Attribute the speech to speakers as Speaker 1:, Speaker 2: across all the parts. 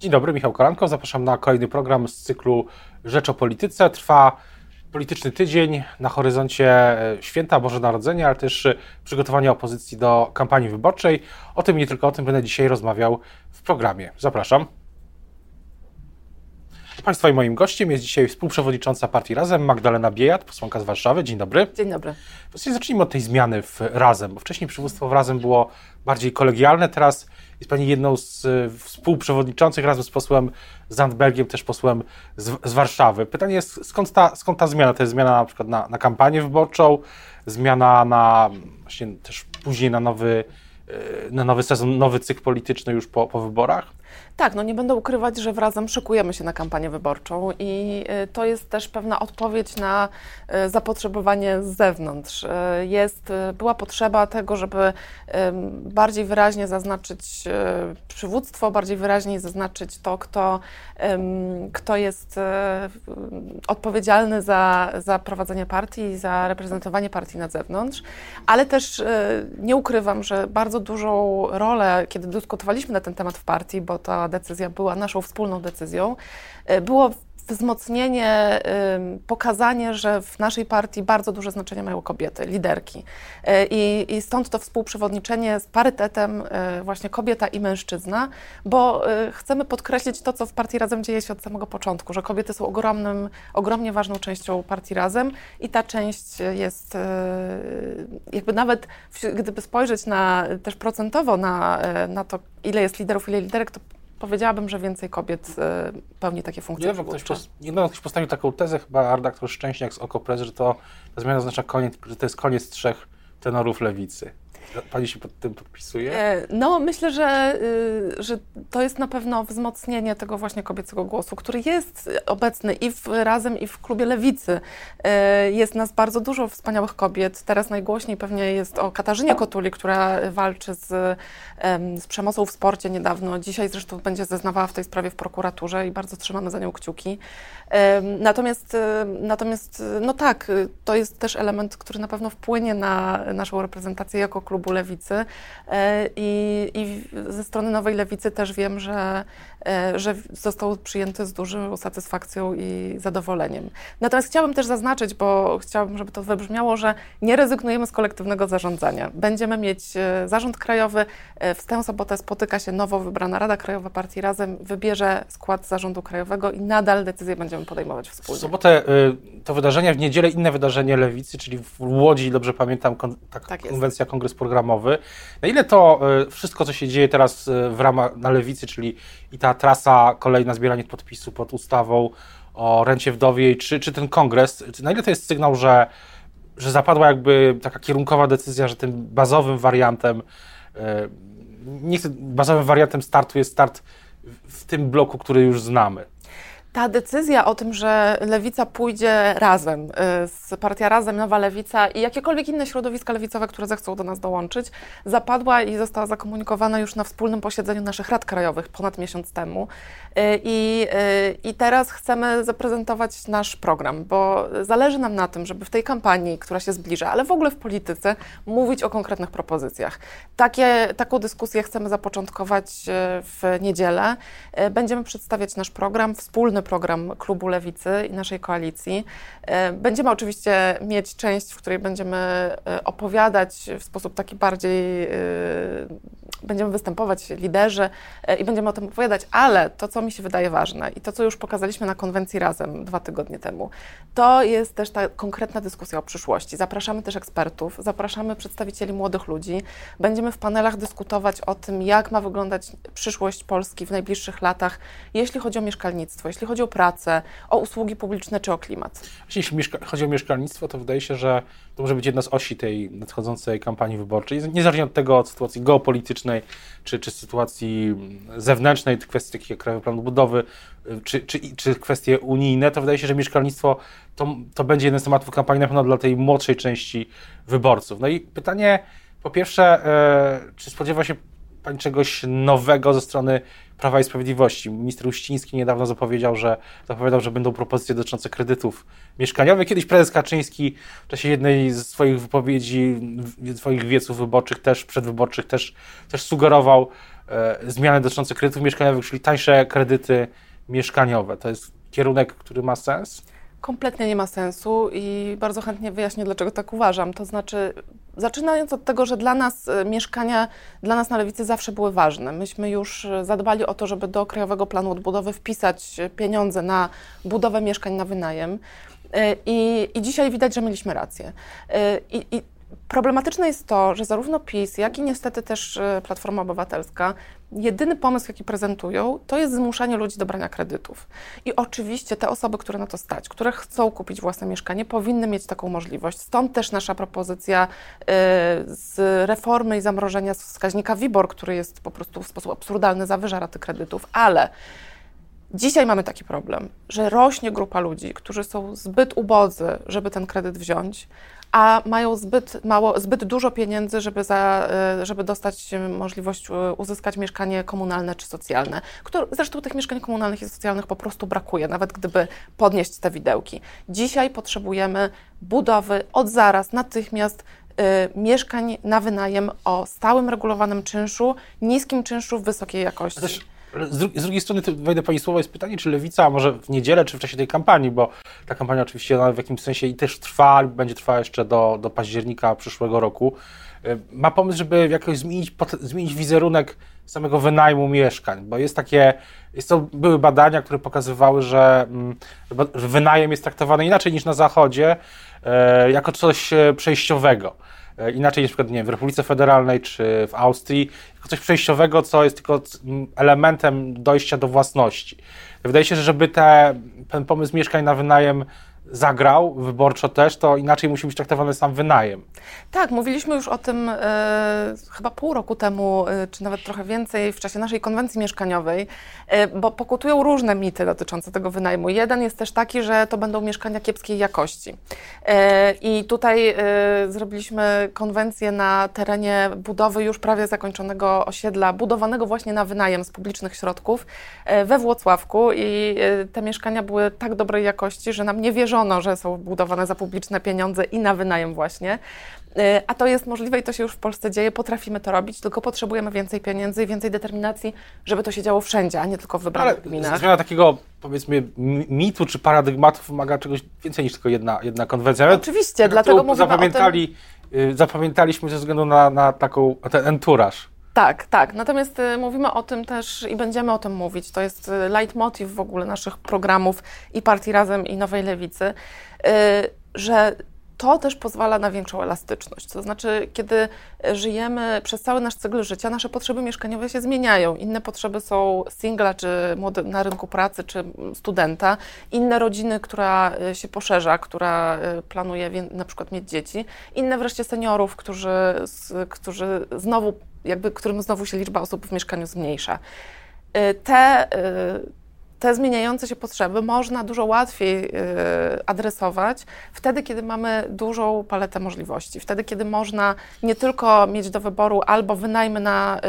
Speaker 1: Dzień dobry, Michał Kolanko. Zapraszam na kolejny program z cyklu Rzecz o Polityce. Trwa polityczny tydzień, na horyzoncie e, święta Boże Narodzenia, ale też e, przygotowania opozycji do kampanii wyborczej. O tym i nie tylko o tym będę dzisiaj rozmawiał w programie. Zapraszam. Państwa i moim gościem jest dzisiaj współprzewodnicząca partii Razem, Magdalena Biejat, posłanka z Warszawy. Dzień dobry.
Speaker 2: Dzień dobry.
Speaker 1: Właściwie zacznijmy od tej zmiany w Razem, bo wcześniej przywództwo w Razem było bardziej kolegialne, teraz jest Pani jedną z e, współprzewodniczących razem z posłem Zandbergiem, też posłem z, z Warszawy. Pytanie jest, skąd ta, skąd ta zmiana? To jest zmiana na przykład na, na kampanię wyborczą, zmiana na właśnie też później na nowy, e, na nowy sezon, nowy cykl polityczny już po, po wyborach?
Speaker 2: Tak, no nie będę ukrywać, że wrazem szykujemy się na kampanię wyborczą i y, to jest też pewna odpowiedź na y, zapotrzebowanie z zewnątrz. Y, jest, była potrzeba tego, żeby bardziej wyraźnie zaznaczyć przywództwo, bardziej wyraźnie zaznaczyć to, kto, kto jest odpowiedzialny za, za prowadzenie partii za reprezentowanie partii na zewnątrz, ale też nie ukrywam, że bardzo dużą rolę, kiedy dyskutowaliśmy na ten temat w partii, bo ta decyzja była naszą wspólną decyzją, e, było wzmocnienie, pokazanie, że w naszej partii bardzo duże znaczenie mają kobiety, liderki. E, I, I, stąd to współprzewodniczenie z parytetem e, właśnie kobieta i mężczyzna, bo chcemy podkreślić to, co w partii Razem dzieje się od samego początku, że kobiety są ogromnym, ogromnie ważną częścią partii Razem i ta część jest jakby nawet, gdyby spojrzeć na, też procentowo na, na to, ile jest liderów, ile liderek, to powiedziałabym, że więcej kobiet e, pełni takie funkcje
Speaker 1: Niedawno ktoś, pos, niedawno ktoś postawił taką tezę, chyba redaktor Szczęśniak z Okopres, że to ta zmiana oznacza koniec, że to jest koniec trzech tenorów lewicy. Pani się pod tym podpisuje? E,
Speaker 2: no, myślę, że, y, że to jest na pewno wzmocnienie tego właśnie kobiecego głosu, który jest obecny i w Razem, i w klubie Lewicy. E, jest nas bardzo dużo wspaniałych kobiet. Teraz najgłośniej pewnie jest o Katarzynie Kotuli, która walczy z, z przemocą w sporcie niedawno. Dzisiaj zresztą będzie zeznawała w tej sprawie w prokuraturze i bardzo trzymamy za nią kciuki. Natomiast, natomiast no tak, to jest też element, który na pewno wpłynie na naszą reprezentację jako klubu Lewicy e, i, i ze strony Nowej Lewicy też wiem, że, e, że został przyjęty z dużą satysfakcją i zadowoleniem. Natomiast chciałabym też zaznaczyć, bo chciałabym, żeby to wybrzmiało, że nie rezygnujemy z kolektywnego zarządzania. Będziemy mieć e, zarząd krajowy, w tę sobotę spotyka się nowo wybrana Rada Krajowa Partii Razem, wybierze skład zarządu krajowego i nadal decyzje będziemy podejmować wspólnie.
Speaker 1: W sobotę to wydarzenia, w niedzielę inne wydarzenie Lewicy, czyli w Łodzi, dobrze pamiętam, kon, tak, tak konwencja, kongres programowy. Na ile to y, wszystko, co się dzieje teraz y, w ramach na Lewicy, czyli i ta trasa, kolejna zbieranie podpisów pod ustawą o rencie wdowiej, czy, czy ten kongres, na ile to jest sygnał, że, że zapadła jakby taka kierunkowa decyzja, że tym bazowym wariantem, nie chcę, bazowym wariantem startu jest start w tym bloku, który już znamy
Speaker 2: ta decyzja o tym, że lewica pójdzie razem, y, z partia Razem, Nowa Lewica i jakiekolwiek inne środowiska lewicowe, które zechcą do nas dołączyć, zapadła i została zakomunikowana już na wspólnym posiedzeniu naszych rad krajowych ponad miesiąc temu. Y, I, y, I teraz chcemy zaprezentować nasz program, bo zależy nam na tym, żeby w tej kampanii, która się zbliża, ale w ogóle w polityce, mówić o konkretnych propozycjach. Takie, taką dyskusję chcemy zapoczątkować w niedzielę. Będziemy przedstawiać nasz program, wspólny program Klubu Lewicy i naszej koalicji. E, będziemy oczywiście mieć część, w której będziemy e, opowiadać w sposób taki bardziej, e, będziemy występować liderzy i będziemy o tym opowiadać, ale to, co mi się wydaje ważne i to, co już pokazaliśmy na konwencji razem dwa tygodnie temu, to jest też ta konkretna dyskusja o przyszłości. Zapraszamy też ekspertów, zapraszamy przedstawicieli młodych ludzi. Będziemy w panelach dyskutować o tym, jak ma wyglądać przyszłość Polski w najbliższych latach, jeśli chodzi o mieszkalnictwo, jeśli chodzi o pracę, o usługi publiczne czy o klimat?
Speaker 1: Jeśli chodzi o mieszkalnictwo, to wydaje się, że to może być jedna z osi tej nadchodzącej kampanii wyborczej. Niezależnie od tego, od sytuacji geopolitycznej, czy, czy sytuacji zewnętrznej, kwestii takich jak Krajowy Plan Budowy, czy, czy, czy kwestie unijne, to wydaje się, że mieszkalnictwo to, to będzie jeden z tematów kampanii na pewno dla tej młodszej części wyborców. No i pytanie, po pierwsze, e, czy spodziewa się Pani czegoś nowego ze strony Prawa i Sprawiedliwości. Minister Uściński niedawno zapowiedział, że, zapowiadał, że będą propozycje dotyczące kredytów mieszkaniowych. Kiedyś prezes Kaczyński w czasie jednej z swoich wypowiedzi, swoich wieców wyborczych też, przedwyborczych też, też sugerował e, zmiany dotyczące kredytów mieszkaniowych, czyli tańsze kredyty mieszkaniowe. To jest kierunek, który ma sens?
Speaker 2: Kompletnie nie ma sensu i bardzo chętnie wyjaśnię, dlaczego tak uważam. To znaczy, zaczynając od tego, że dla nas e, mieszkania, dla nas na lewicy zawsze były ważne. Myśmy już e, zadbali o to, żeby do Krajowego Planu Odbudowy wpisać pieniądze na budowę mieszkań na wynajem. E, I, i dzisiaj widać, że mieliśmy rację. I, i Problematyczne jest to, że zarówno PiS, jak i niestety też e, Platforma Obywatelska, jedyny pomysł, jaki prezentują, to jest zmuszanie ludzi do brania kredytów. I oczywiście te osoby, które na to stać, które chcą kupić własne mieszkanie, powinny mieć taką możliwość. Stąd też nasza propozycja y, z reformy i zamrożenia wskaźnika WIBOR, który jest po prostu w sposób absurdalny, zawyża raty kredytów, ale Dzisiaj mamy taki problem, że rośnie grupa ludzi, którzy są zbyt ubodzy, żeby ten kredyt wziąć, a mają zbyt, mało, zbyt dużo pieniędzy, żeby, za, e, żeby dostać możliwość e, uzyskać mieszkanie komunalne czy socjalne. Które, zresztą tych mieszkań komunalnych i socjalnych po prostu brakuje, nawet gdyby podnieść te widełki. Dzisiaj potrzebujemy budowy od zaraz, natychmiast mieszkań na wynajem o stałym regulowanym czynszu, niskim czynszu wysokiej jakości.
Speaker 1: Z, dru z, drugiej strony, wejdę Pani słowo, jest pytanie, czy Lewica, może w niedzielę, czy w czasie tej kampanii, bo ta kampania oczywiście w jakimś sensie i też trwa, będzie trwała jeszcze do, do października przyszłego roku, y, ma pomysł, żeby jakoś zmienić, zmienić wizerunek samego wynajmu mieszkań, bo jest takie, jest to, były badania, które pokazywały, że, mm, że wynajem jest traktowany inaczej niż na Zachodzie, e, jako coś e, przejściowego. E, inaczej niż przykład nie wiem, w Republice Federalnej czy w Austrii, jako coś przejściowego, co jest tylko elementem dojścia do własności. Wydaje się, że żeby te, ten pomysł mieszkań na wynajem zagrał wyborczo też, to inaczej musi być traktowany sam wynajem.
Speaker 2: Tak, mówiliśmy już o tym e, chyba pół roku temu, e, czy nawet trochę więcej w czasie naszej konwencji mieszkaniowej, e, bo pokutują różne mity dotyczące tego wynajmu. Jeden jest też taki, że to będą mieszkania kiepskiej jakości. E, I tutaj e, zrobiliśmy konwencję na terenie budowy już prawie zakończonego osiedla, budowanego właśnie na wynajem z publicznych środków e, we Włocławku i te mieszkania były tak dobrej jakości, że nam nie wierzono, wierzono, że są budowane za publiczne pieniądze i na wynajem właśnie. Y, a to jest możliwe i to się już w Polsce dzieje, potrafimy to robić, tylko potrzebujemy więcej pieniędzy i więcej determinacji, żeby to się działo wszędzie, a nie tylko w wybranych Ale gminach.
Speaker 1: Zmiana takiego, powiedzmy, mitu czy paradygmatu wymaga czegoś więcej niż tylko jedna, jedna konwencja.
Speaker 2: Oczywiście, dlatego mówimy
Speaker 1: zapamiętali, o tym... Zapamiętaliśmy ze względu na, na taką, ten enturaż.
Speaker 2: Tak, tak. Natomiast y, mówimy o tym też i będziemy o tym mówić. To jest y, leitmotiv w ogóle naszych programów i Partii Razem i Nowej Lewicy, y, że to też pozwala na większą elastyczność. To znaczy, kiedy żyjemy przez cały nasz cykl życia, nasze potrzeby mieszkaniowe się zmieniają. Inne potrzeby są singla, czy młody, na rynku pracy, czy studenta. Inne rodziny, która się poszerza, która planuje na przykład mieć dzieci. Inne wreszcie seniorów, którzy, którzy znowu jakby którym znowu się liczba osób w mieszkaniu zmniejsza. Y, te, y, te zmieniające się potrzeby można dużo łatwiej y, adresować wtedy, kiedy mamy dużą paletę możliwości. Wtedy, kiedy można nie tylko mieć do wyboru albo wynajmy na,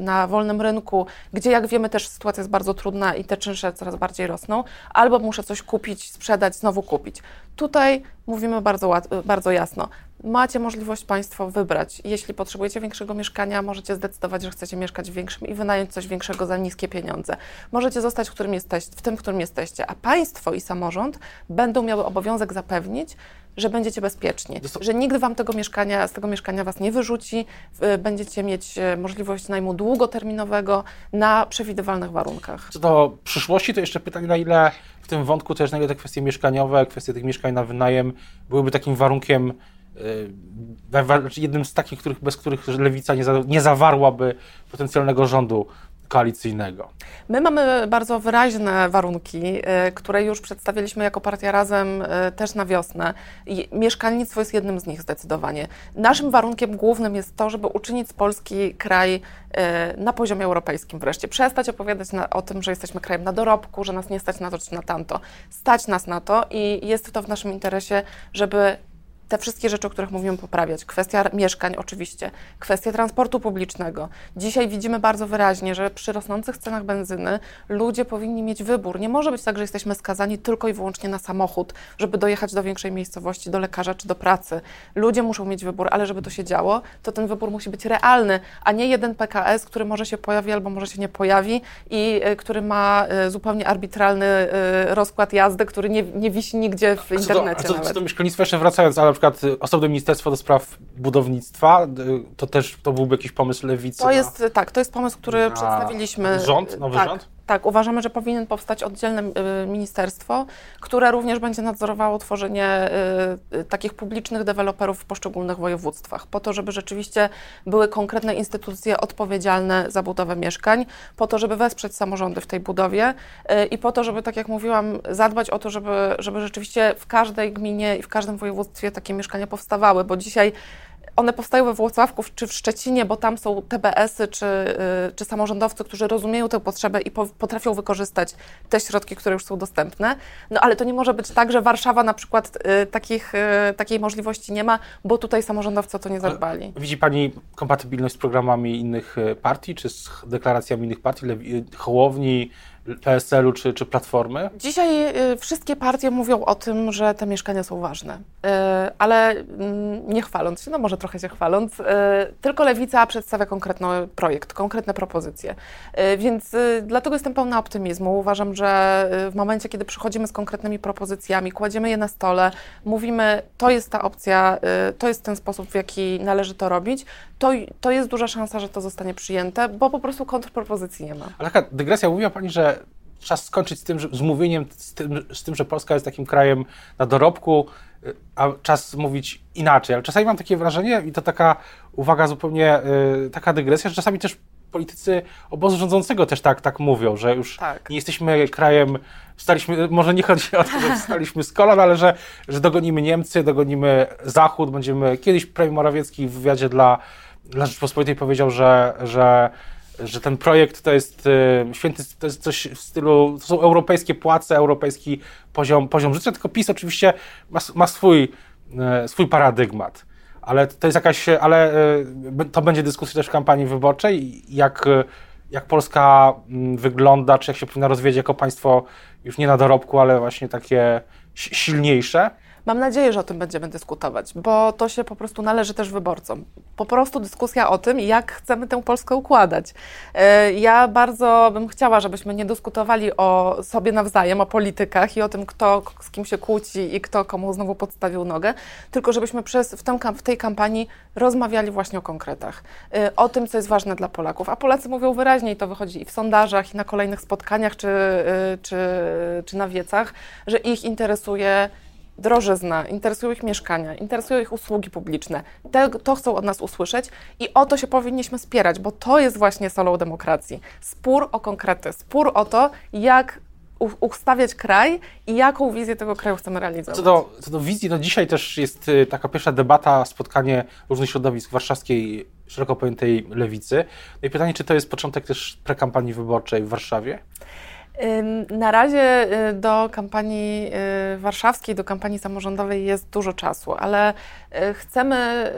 Speaker 2: na wolnym rynku, gdzie jak wiemy też sytuacja jest bardzo trudna i te czynsze coraz bardziej rosną, albo muszę coś kupić, sprzedać, znowu kupić. Tutaj mówimy bardzo, bardzo jasno macie możliwość Państwo wybrać. Jeśli potrzebujecie większego mieszkania, możecie zdecydować, że chcecie mieszkać w większym i wynająć coś większego za niskie pieniądze. Możecie zostać w, którym jesteś, w tym, w którym jesteście, a państwo i samorząd będą miały obowiązek zapewnić, że będziecie bezpieczni, że nikt wam tego mieszkania, z tego mieszkania was nie wyrzuci, będziecie mieć e, możliwość najmu długoterminowego na przewidywalnych warunkach.
Speaker 1: Co do przyszłości, to jeszcze pytanie, na ile w tym wątku też na ile te kwestie mieszkaniowe, kwestie tych mieszkań na wynajem byłyby takim warunkiem Y, jednym z takich, których, bez których lewica nie, za, nie zawarłaby potencjalnego rządu koalicyjnego.
Speaker 2: My mamy bardzo wyraźne warunki, y, które już przedstawiliśmy jako Partia Razem y, też na wiosnę. I mieszkalnictwo jest jednym z nich zdecydowanie. Naszym warunkiem głównym jest to, żeby uczynić z Polski kraj na poziomie europejskim wreszcie. Przestać opowiadać na, o tym, że jesteśmy krajem na dorobku, że nas nie stać na to czy na tamto. Stać nas na to i jest to w naszym interesie, żeby te wszystkie rzeczy, o których mówimy, poprawiać. Kwestia mieszkań oczywiście, kwestia transportu publicznego. Dzisiaj widzimy bardzo wyraźnie, że przy rosnących cenach benzyny ludzie powinni mieć wybór. Nie może być tak, że jesteśmy skazani tylko i wyłącznie na samochód, żeby dojechać do większej miejscowości, do lekarza czy do pracy. Ludzie muszą mieć wybór, ale żeby to się działo, to ten wybór musi być realny, a nie jeden PKS, który może się pojawi albo może się nie pojawi i y, który ma y, zupełnie arbitralny y, rozkład jazdy, który nie, nie wisi nigdzie w internecie.
Speaker 1: A co, co do mieszkalnictwa jeszcze wracając, ale przykład osobne Ministerstwo do Spraw Budownictwa, to też to byłby jakiś pomysł lewicy?
Speaker 2: To jest, na... tak, to jest pomysł, który przedstawiliśmy.
Speaker 1: Rząd, nowy
Speaker 2: tak.
Speaker 1: rząd?
Speaker 2: Tak, uważamy, że powinien powstać oddzielne y, ministerstwo, które również będzie nadzorowało tworzenie y, y, takich publicznych deweloperów w poszczególnych województwach, po to, żeby rzeczywiście były konkretne instytucje odpowiedzialne za budowę mieszkań, po to, żeby wesprzeć samorządy w tej budowie i po to, żeby, tak jak mówiłam, zadbać o to, żeby, żeby rzeczywiście w każdej gminie i w każdym województwie takie mieszkania powstawały, bo dzisiaj one powstają we Włocławku czy w Szczecinie, bo tam są TBS-y czy, y, czy samorządowcy, którzy rozumieją tę potrzebę i po, potrafią wykorzystać te środki, które już są dostępne. No ale to nie może być tak, że Warszawa na przykład y, takich, y, takiej możliwości nie ma, bo tutaj samorządowcy o to nie zadbali.
Speaker 1: Widzi Pani kompatybilność z programami innych partii, czy z deklaracjami innych partii, Hołowni, PSL-u czy, czy Platformy?
Speaker 2: Dzisiaj y, wszystkie partie mówią o tym, że te mieszkania są ważne, y, ale y, nie chwaląc się, no może trochę się chwaląc, y, tylko Lewica przedstawia konkretny projekt, konkretne propozycje. Więc dlatego jestem pełna optymizmu. Uważam, że w momencie, kiedy przychodzimy z konkretnymi propozycjami, kładziemy je na stole, mówimy, to jest ta opcja, to jest ten sposób, w jaki należy to robić, to, to jest duża szansa, że to zostanie przyjęte, bo po prostu kontrpropozycji nie ma.
Speaker 1: Ale taka dygresja, mówiła Pani, że czas skończyć z tym, że, z mówieniem, z tym, z tym, że Polska jest takim krajem na dorobku, a czas mówić inaczej. Ale czasami mam takie wrażenie, i to taka uwaga zupełnie, y, taka dygresja, że czasami też politycy obozu rządzącego też tak, tak mówią, że już tak. nie jesteśmy krajem, wstaliśmy, może nie chodzi o to, że wstaliśmy z kolan, ale że, że dogonimy Niemcy, dogonimy Zachód, będziemy, kiedyś premier Morawiecki w wywiadzie dla, dla Rzeczpospolitej powiedział, że, że że ten projekt to jest y, święty, to jest coś w stylu, to są europejskie płace, europejski poziom, poziom życia, tylko PiS oczywiście ma, ma swój, y, swój paradygmat. Ale to jest jakaś, ale y, to będzie dyskusja też w kampanii wyborczej, jak, jak Polska mm, wygląda, czy jak się powinna rozwijać jako państwo już nie na dorobku, ale właśnie takie silniejsze.
Speaker 2: Mam nadzieję, że o tym będziemy dyskutować, bo to się po prostu należy też wyborcom. Po prostu dyskusja o tym, jak chcemy tę Polskę układać. E, ja bardzo bym chciała, żebyśmy nie dyskutowali o sobie nawzajem, o politykach i o tym, kto z kim się kłóci i kto komu znowu podstawił nogę, tylko żebyśmy przez, w, tę, w tej kampanii rozmawiali właśnie o konkretach, e, o tym, co jest ważne dla Polaków. A Polacy mówią wyraźnie, i to wychodzi i w sondażach, i na kolejnych spotkaniach, czy, e, czy, czy na wiecach, że ich interesuje drożyzna, interesują ich mieszkania, interesują ich usługi publiczne. Te, to chcą od nas usłyszeć i o to się powinniśmy spierać, bo to jest właśnie solą demokracji. Spór o konkrety, spór o to, jak ustawiać kraj i jaką wizję tego kraju chcemy realizować.
Speaker 1: Co do, co do wizji, no dzisiaj też jest y, taka pierwsza debata, spotkanie różnych środowisk warszawskiej, szeroko pojętej lewicy. No i pytanie, czy to jest początek też prekampanii wyborczej w Warszawie?
Speaker 2: Na razie y, do kampanii y, warszawskiej, do kampanii samorządowej jest dużo czasu, ale y, chcemy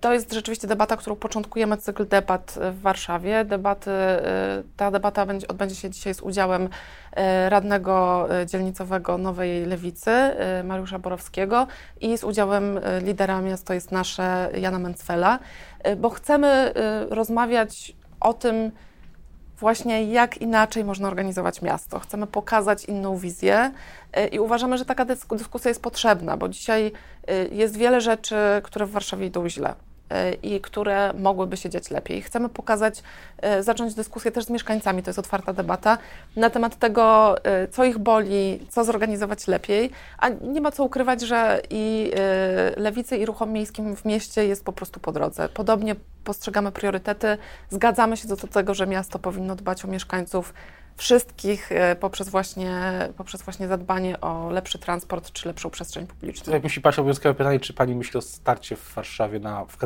Speaker 2: to jest rzeczywiście debata, którą początkujemy cykl debat w Warszawie. Debaty, ta debata będzie, odbędzie się dzisiaj z udziałem radnego dzielnicowego Nowej Lewicy, Mariusza Borowskiego i z udziałem lidera Miasto jest Nasze, Jana Mencfela, bo chcemy rozmawiać o tym, właśnie jak inaczej można organizować miasto. Chcemy pokazać inną wizję y, i uważamy, że taka dyskusja jest potrzebna, bo dzisiaj y, jest wiele rzeczy, które w Warszawie idą źle i które mogłyby się dziać lepiej. Chcemy pokazać, e, zacząć dyskusję też z mieszkańcami, to jest otwarta debata, na temat tego, e, co ich boli, co zorganizować lepiej, a nie ma co ukrywać, że i e, lewicy, i ruchom miejskim w mieście jest po prostu po drodze. Podobnie postrzegamy priorytety, zgadzamy się do tego, że miasto powinno dbać o mieszkańców, wszystkich e, poprzez właśnie, poprzez właśnie zadbanie o lepszy transport czy lepszą przestrzeń publiczną.
Speaker 1: Jak musi Paść obowiązkowe pytanie, czy Pani myśli o starcie w Warszawie na, w,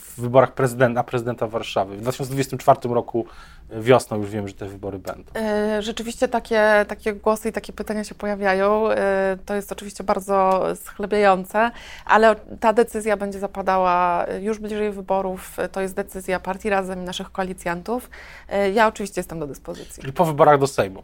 Speaker 1: w wyborach prezydenta, prezydenta Warszawy? W 2024 roku wiosną już wiem, że te wybory będą.
Speaker 2: E, rzeczywiście takie, takie głosy i takie pytania się pojawiają. E, to jest oczywiście bardzo schlebiające, ale ta decyzja będzie zapadała już bliżej wyborów. To jest decyzja partii Razem i naszych koalicjantów. E, ja oczywiście jestem do dyspozycji.
Speaker 1: Czyli po wyborach do Sejmu.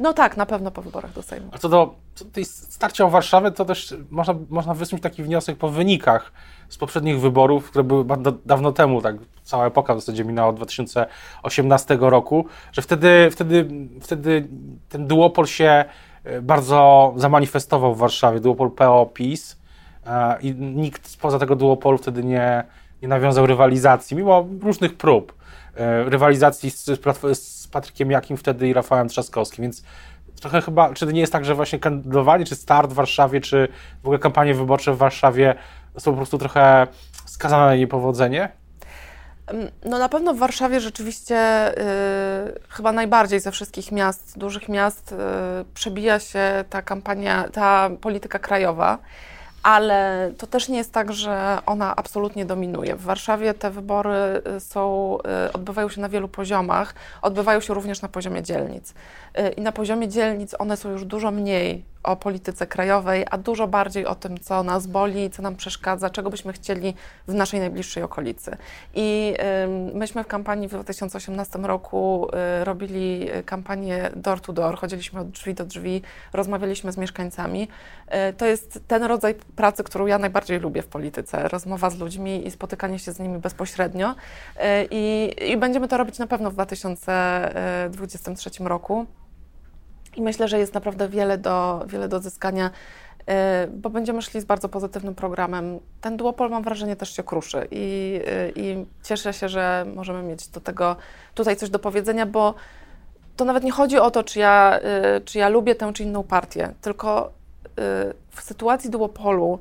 Speaker 2: No tak, na pewno po wyborach do Sejmu.
Speaker 1: A co do, co do tej starcia o Warszawę, to też można, można wysnuć taki wniosek po wynikach z poprzednich wyborów, które były dawno temu, tak cała epoka w zasadzie minęła od 2018 roku, że wtedy, wtedy, wtedy ten duopol się e, bardzo zamanifestował w Warszawie, duopol PO-PiS e, i nikt spoza tego duopolu wtedy nie, nie nawiązał rywalizacji, mimo różnych prób rywalizacji z, z Patrykiem Jakim wtedy i Rafałem Trzaskowskim, więc trochę chyba, czy to nie jest tak, że właśnie kandydowanie, czy start w Warszawie, czy w ogóle kampanie wyborcze w Warszawie są po prostu trochę skazane na niepowodzenie?
Speaker 2: No na pewno w Warszawie rzeczywiście y, chyba najbardziej ze wszystkich miast, dużych miast, y, przebija się ta kampania, ta polityka krajowa ale to też nie jest tak, że ona absolutnie dominuje. W Warszawie te wybory y, są, y, odbywają się na wielu poziomach, odbywają się również na poziomie dzielnic. Y, I na poziomie dzielnic one są już dużo mniej o polityce krajowej, a dużo bardziej o tym, co nas boli, co nam przeszkadza, czego byśmy chcieli w naszej najbliższej okolicy. I myśmy w kampanii w 2018 roku y, robili kampanię door to door, chodziliśmy od drzwi do drzwi, rozmawialiśmy z mieszkańcami. Y, to jest ten rodzaj pracy, którą ja najbardziej lubię w polityce. Rozmowa z ludźmi i spotykanie się z nimi bezpośrednio. Y, I, i będziemy to robić na pewno w 2023 roku. I myślę, że jest naprawdę wiele do, wiele do zyskania, y, bo będziemy szli z bardzo pozytywnym programem. Ten duopol, mam wrażenie, też się kruszy i, y, i cieszę się, że możemy mieć do tego tutaj coś do powiedzenia, bo to nawet nie chodzi o to, czy ja, y, czy ja lubię tę czy inną partię, tylko w sytuacji duopolu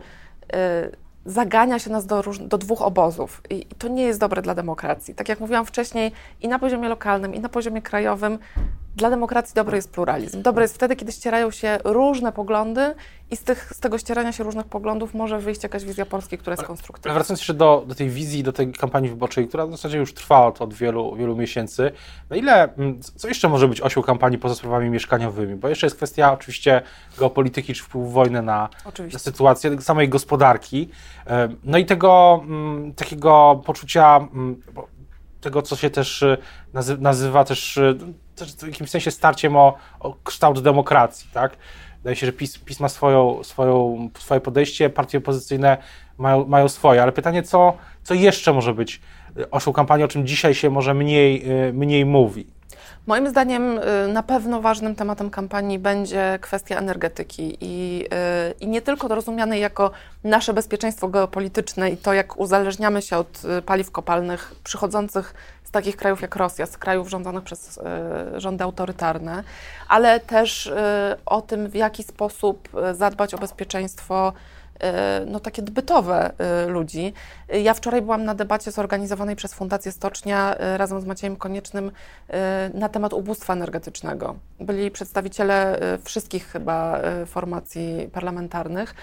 Speaker 2: zagania się nas do, do dwóch obozów i to nie jest dobre dla demokracji. Tak jak mówiłam wcześniej, i na poziomie lokalnym, i na poziomie krajowym dla demokracji dobry jest pluralizm. Dobry jest wtedy, kiedy ścierają się różne poglądy i z, tych, z tego ścierania się różnych poglądów może wyjść jakaś wizja Polski, która jest konstruktywna.
Speaker 1: Wracając jeszcze do, do tej wizji, do tej kampanii wyborczej, która w zasadzie już trwa od, od wielu, wielu miesięcy, na ile, mm, co jeszcze może być osią kampanii poza sprawami mieszkaniowymi? Bo jeszcze jest kwestia oczywiście geopolityki czy wpływu wojny na, na sytuację samej gospodarki. No i tego mm, takiego poczucia, mm, tego co się też y, nazywa też też w jakimś sensie starciem o, o kształt demokracji, tak? Wydaje się, że PiS, PiS ma swoją, swoją, swoje podejście, partie opozycyjne mają, mają swoje, ale pytanie, co, co jeszcze może być osią kampanii, o czym dzisiaj się może mniej, y, mniej mówi?
Speaker 2: Moim zdaniem y, na pewno ważnym tematem kampanii będzie kwestia energetyki i, y, i nie tylko rozumianej jako nasze bezpieczeństwo geopolityczne i to, jak uzależniamy się od paliw kopalnych przychodzących takich krajów jak Rosja, z krajów rządzonych przez y, rządy autorytarne, ale też y, o tym, w jaki sposób zadbać o bezpieczeństwo Y, no, takie bytowe y, ludzi. Ja wczoraj byłam na debacie zorganizowanej przez Fundację Stocznia y, razem z Maciejem Koniecznym na temat ubóstwa energetycznego. Byli przedstawiciele wszystkich chyba formacji parlamentarnych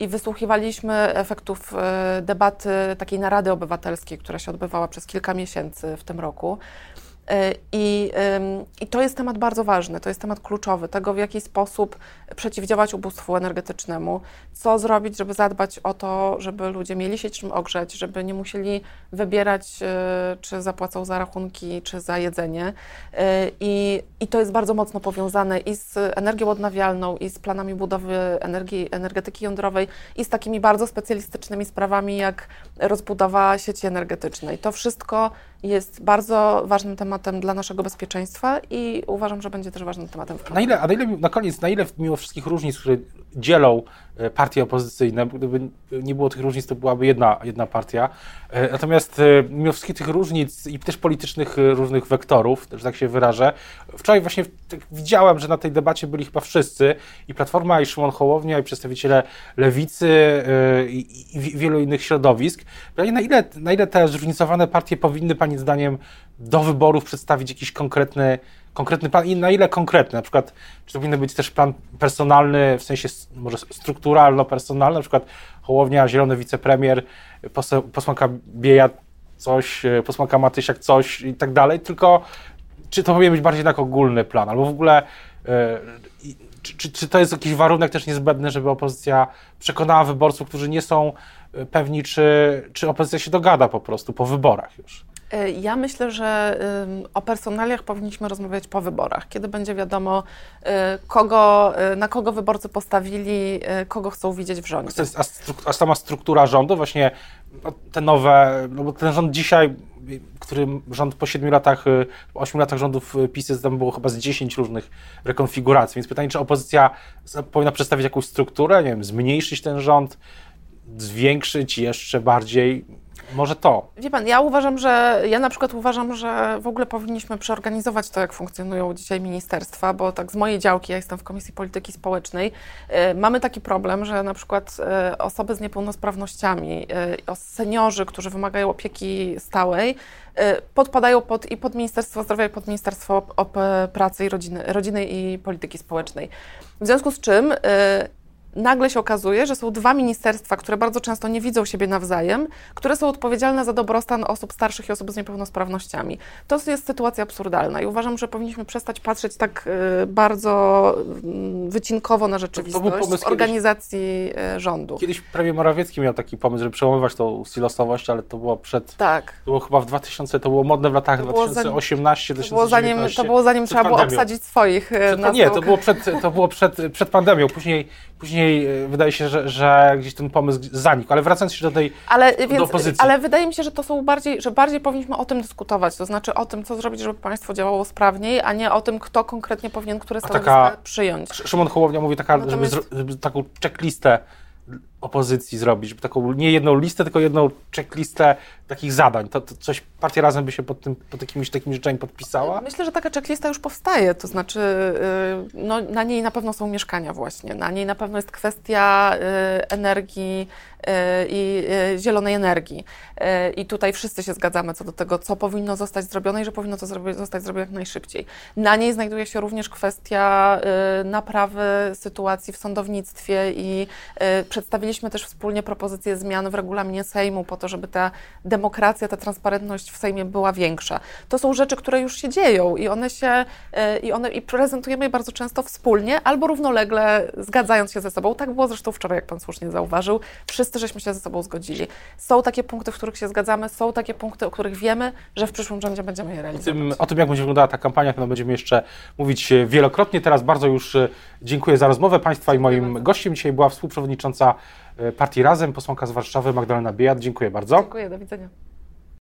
Speaker 2: i wysłuchiwaliśmy efektów debaty takiej narady obywatelskiej, która się odbywała przez kilka miesięcy w tym roku. E, I, I to jest temat bardzo ważny, to jest temat kluczowy, tego w jaki sposób przeciwdziałać ubóstwu energetycznemu, co zrobić, żeby zadbać o to, żeby ludzie mieli się czym ogrzeć, żeby nie musieli wybierać, e, czy zapłacą za rachunki, czy za jedzenie. E, I, i to jest bardzo mocno powiązane i z energią odnawialną, i z planami budowy energii, energetyki jądrowej, i z takimi bardzo specjalistycznymi sprawami, jak rozbudowa sieci energetycznej. To wszystko jest bardzo ważnym tematem dla naszego bezpieczeństwa i uważam, że będzie też ważnym tematem w
Speaker 1: na ile, A na ile, na koniec, na ile mimo wszystkich różnic, które dzielą partie opozycyjne, gdyby nie było tych różnic, to byłaby jedna, jedna partia. E, natomiast e, mimo wszystkich tych różnic i też politycznych różnych wektorów, że tak się wyrażę, wczoraj właśnie tak widziałem, że na tej debacie byli chyba wszyscy i Platforma, i Szymon Hołownia, i przedstawiciele Lewicy i, i wielu innych środowisk. Na ile, na ile te zróżnicowane partie powinny Pani zdaniem do wyborów przedstawić jakiś konkretny konkretny plan i na ile konkretny? Na przykład, czy to powinien być też plan personalny, w sensie może strukturalno-personalny, na przykład Hołownia, Zielony Wicepremier, posłanka Bieja coś, posłanka Matysiak coś i tak dalej, tylko czy to powinien być bardziej tak ogólny plan, albo w ogóle e, czy, czy, czy, to jest jakiś warunek też niezbędny, żeby opozycja przekonała wyborców, którzy nie są e, pewni, czy, czy opozycja się dogada po prostu po wyborach już?
Speaker 2: E, ja myślę, że o personaliach powinniśmy rozmawiać po wyborach, kiedy będzie wiadomo, e, kogo, na kogo wyborcy postawili, kogo chcą widzieć w rządzie.
Speaker 1: A, a sama struktura rządu, właśnie no, te nowe, no bo ten rząd dzisiaj, który rząd po siedmiu latach, po ośmiu latach rządów PiSy, tam było chyba z dziesięć różnych rekonfiguracji, więc pytanie, czy opozycja powinna przedstawić jakąś strukturę, nie wiem, zmniejszyć ten rząd, zwiększyć jeszcze bardziej, może to.
Speaker 2: Wie pan, ja uważam, że ja na przykład uważam, że w ogóle powinniśmy przeorganizować to, jak funkcjonują dzisiaj ministerstwa, bo tak z mojej działki, ja jestem w Komisji Polityki Społecznej, y, mamy taki problem, że na przykład y, osoby z niepełnosprawnościami, y, seniorzy, którzy wymagają opieki stałej, podpadają pod, i pod Ministerstwo Zdrowia, i pod Ministerstwo Pracy i Rodziny, Rodziny i Polityki Społecznej. W związku z czym nagle się okazuje, że są dwa ministerstwa, które bardzo często nie widzą siebie nawzajem, które są odpowiedzialne za dobrostan osób starszych i osób z niepełnosprawnościami. To jest sytuacja absurdalna i uważam, że powinniśmy przestać patrzeć tak y, bardzo mm, wycinkowo na rzeczywistość w organizacji kiedyś, rządu.
Speaker 1: Kiedyś premier Morawiecki miał taki pomysł, żeby przełamywać tą silosowość, ale to było przed...
Speaker 2: Tak.
Speaker 1: To było chyba w 2000, to było modne w latach 2018
Speaker 2: 2019 to było zanim, to było zanim trzeba było obsadzić swoich y,
Speaker 1: przed, Nie, to było, przed, to było przed, przed pandemią. Później Później e, wydaje się, że, że gdzieś ten pomysł zanikł. Ale wracając jeszcze do tej ale, do więc, opozycji.
Speaker 2: Ale wydaje mi się, że to są bardziej, że bardziej powinniśmy o tym dyskutować. To znaczy o tym, co zrobić, żeby państwo działało sprawniej, a nie o tym, kto konkretnie powinien które stanowiska przyjąć.
Speaker 1: Szymon Hołownia mówi taka, Natomiast... żeby, żeby taką checklistę opozycji zrobić, taką nie jedną listę, tylko jedną checklistę takich zadań. To, to coś partia razem by się pod, tym, pod jakimiś takimi rzeczami podpisała?
Speaker 2: Myślę, że taka checklista już powstaje, to znaczy yy, no, na niej na pewno są mieszkania właśnie, na niej na pewno jest kwestia yy, energii yy, i zielonej energii. I tutaj wszyscy się zgadzamy co do tego, co powinno zostać zrobione i że powinno to zostać zrobione jak najszybciej. Na niej znajduje się również kwestia naprawy sytuacji w sądownictwie i przedstawiliśmy też wspólnie propozycję zmian w regulaminie Sejmu po to, żeby ta demokracja, ta transparentność w Sejmie była większa. To są rzeczy, które już się dzieją i one się, e, i one, i prezentujemy je bardzo często wspólnie albo równolegle zgadzając się ze sobą. Tak było zresztą wczoraj, jak Pan słusznie zauważył. Wszyscy żeśmy się ze sobą zgodzili. Są takie punkty, w których się zgadzamy, są takie punkty, o których wiemy, że w przyszłym rządzie będziemy je realizować.
Speaker 1: Tym, o tym, jak będzie wyglądała ta kampania, to będziemy jeszcze mówić e, wielokrotnie. Teraz bardzo już e, dziękuję za rozmowę Państwa i moim gościem dzisiaj była współprzewodnicząca Partii Razem, posłanka z Warszawy Magdalena Biejat. Dziękuję bardzo.
Speaker 2: Dziękuję, do widzenia.